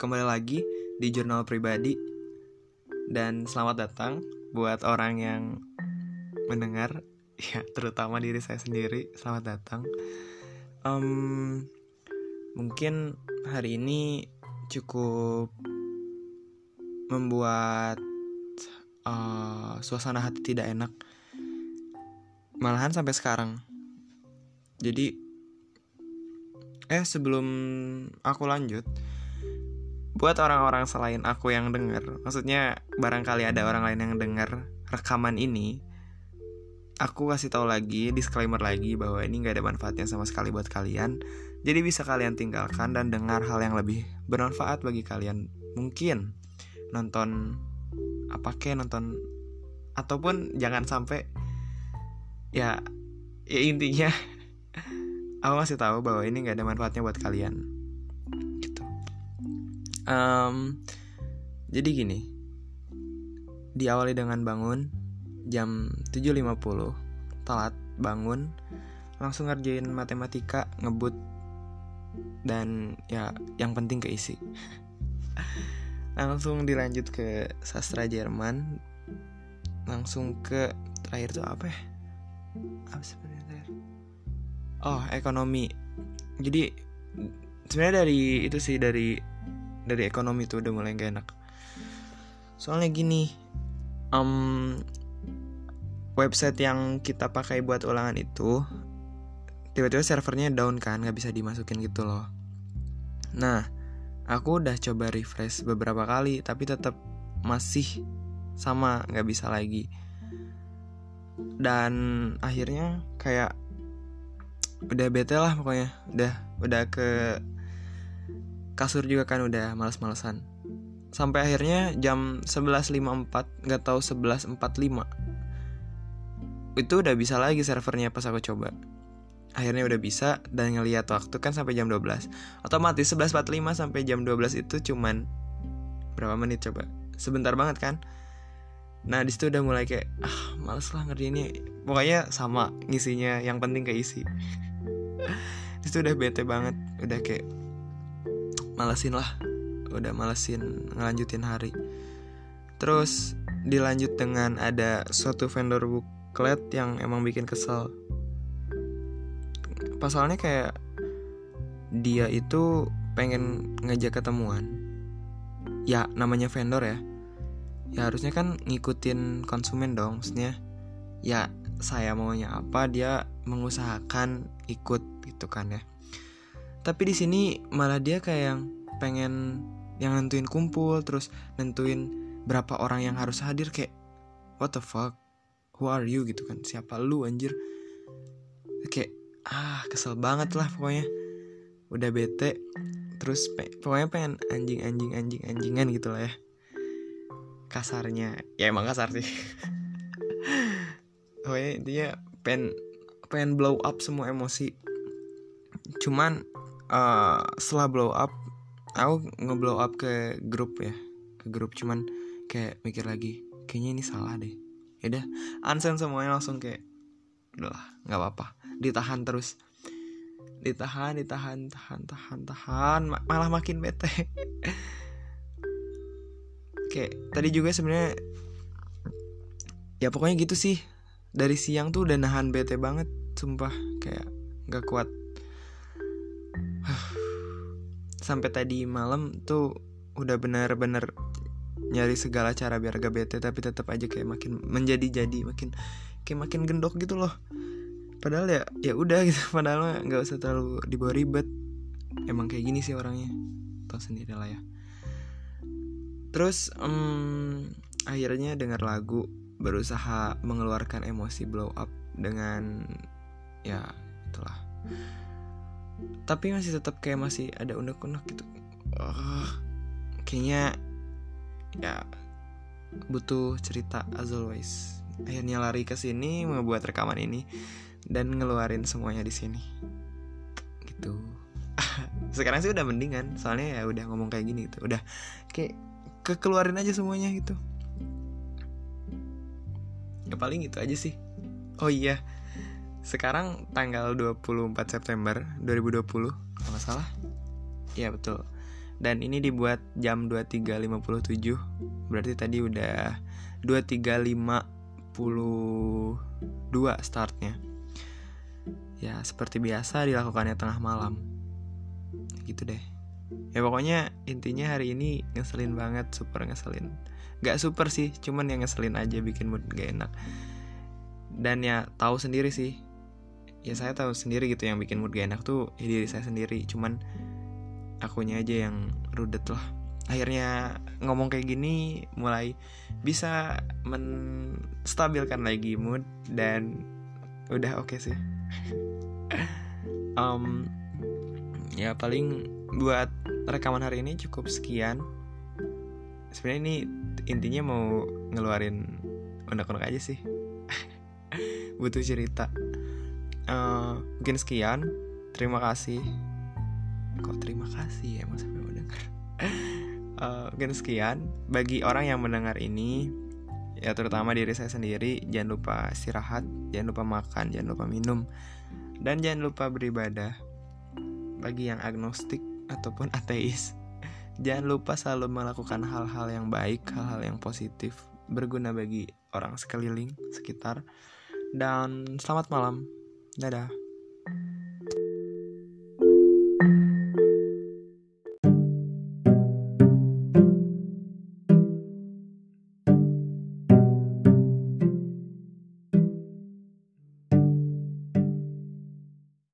kembali lagi di jurnal pribadi dan selamat datang buat orang yang mendengar, ya terutama diri saya sendiri. Selamat datang. Um, mungkin hari ini cukup membuat uh, suasana hati tidak enak, malahan sampai sekarang. Jadi Eh sebelum aku lanjut Buat orang-orang selain aku yang denger. Maksudnya barangkali ada orang lain yang denger rekaman ini Aku kasih tahu lagi, disclaimer lagi bahwa ini gak ada manfaatnya sama sekali buat kalian. Jadi bisa kalian tinggalkan dan dengar hal yang lebih bermanfaat bagi kalian. Mungkin nonton apa ke nonton Ataupun jangan sampai Ya, ya intinya aku masih tahu bahwa ini nggak ada manfaatnya buat kalian um, jadi gini diawali dengan bangun jam 7.50 telat bangun langsung ngerjain matematika ngebut dan ya yang penting keisi. Langsung dilanjut ke sastra Jerman langsung ke terakhir tuh apa ya? Apa sebenarnya oh ekonomi. Jadi sebenarnya dari itu sih dari dari ekonomi tuh udah mulai gak enak. Soalnya gini um, website yang kita pakai buat ulangan itu tiba-tiba servernya down kan nggak bisa dimasukin gitu loh. Nah aku udah coba refresh beberapa kali tapi tetap masih sama nggak bisa lagi. Dan akhirnya kayak udah bete lah pokoknya. Udah udah ke kasur juga kan udah males-malesan. Sampai akhirnya jam 11.54 nggak tahu 11.45 itu udah bisa lagi servernya pas aku coba. Akhirnya udah bisa dan ngeliat waktu kan sampai jam 12 otomatis 11.45 sampai jam 12 itu cuman berapa menit coba? Sebentar banget kan? Nah di situ udah mulai kayak ah males lah ngerjainnya. Pokoknya sama ngisinya yang penting keisi. Itu udah bete banget udah kayak malesin lah. Udah malesin ngelanjutin hari. Terus dilanjut dengan ada suatu vendor booklet yang emang bikin kesel. Pasalnya kayak dia itu pengen ngajak ketemuan. Ya namanya vendor ya. Ya harusnya kan ngikutin konsumen dong maksudnya. Ya saya maunya apa dia mengusahakan ikut gitu kan ya tapi di sini malah dia kayak yang pengen yang nentuin kumpul terus nentuin berapa orang yang harus hadir kayak what the fuck? Who are you? gitu kan. Siapa lu anjir? Kayak ah kesel banget lah pokoknya. Udah bete. Terus pe pokoknya pengen anjing anjing anjing anjingan gitu lah ya. Kasarnya. Ya emang kasar sih. Pokoknya intinya pengen pengen blow up semua emosi. Cuman uh, setelah blow up aku ngeblow up ke grup ya ke grup. Cuman kayak mikir lagi kayaknya ini salah deh. Ya udah unsend semuanya langsung kayak udahlah nggak apa-apa. Ditahan terus. Ditahan ditahan tahan tahan tahan. Malah makin bete. Kayak tadi juga sebenarnya ya pokoknya gitu sih. Dari siang tuh udah nahan bete banget sumpah. Kayak gak kuat sampai tadi malam tuh udah bener-bener nyari segala cara biar gak bete tapi tetap aja kayak makin menjadi jadi makin kayak makin gendok gitu loh. Padahal ya ya udah gitu padahal nggak usah terlalu dibawa ribet. Emang kayak gini sih orangnya tau sendiri lah ya. Terus um, akhirnya dengar lagu berusaha mengeluarkan emosi blow up dengan ya itulah tapi masih tetap kayak masih ada unek-unek gitu. Uh, kayaknya ya butuh cerita as always. Akhirnya lari ke sini membuat rekaman ini dan ngeluarin semuanya di sini. Gitu. Sekarang sih udah mendingan soalnya ya udah ngomong kayak gini gitu. Udah kayak kekeluarin aja semuanya gitu. Ya paling itu aja sih. Oh iya sekarang tanggal 24 September 2020 kalau nggak salah. Ya betul. Dan ini dibuat jam 23.57 berarti tadi udah 23.52 startnya. Ya seperti biasa dilakukannya tengah malam. Gitu deh. Ya pokoknya intinya hari ini ngeselin banget super ngeselin. Gak super sih cuman yang ngeselin aja bikin mood gak enak. Dan ya tahu sendiri sih ya saya tahu sendiri gitu yang bikin mood gak enak tuh ya diri saya sendiri. Cuman akunya aja yang rudet lah. Akhirnya ngomong kayak gini mulai bisa menstabilkan lagi mood dan udah oke okay sih. Um, ya paling buat rekaman hari ini cukup sekian. Sebenarnya ini intinya mau ngeluarin unek-unek aja sih. Butuh cerita uh, mungkin sekian. Terima kasih. Kok terima kasih ya mas sampai mendengar uh, mungkin sekian. Bagi orang yang mendengar ini ya terutama diri saya sendiri jangan lupa istirahat jangan lupa makan jangan lupa minum dan jangan lupa beribadah. Bagi yang agnostik ataupun ateis jangan lupa selalu melakukan hal-hal yang baik hal-hal yang positif berguna bagi orang sekeliling sekitar. Dan selamat malam dadah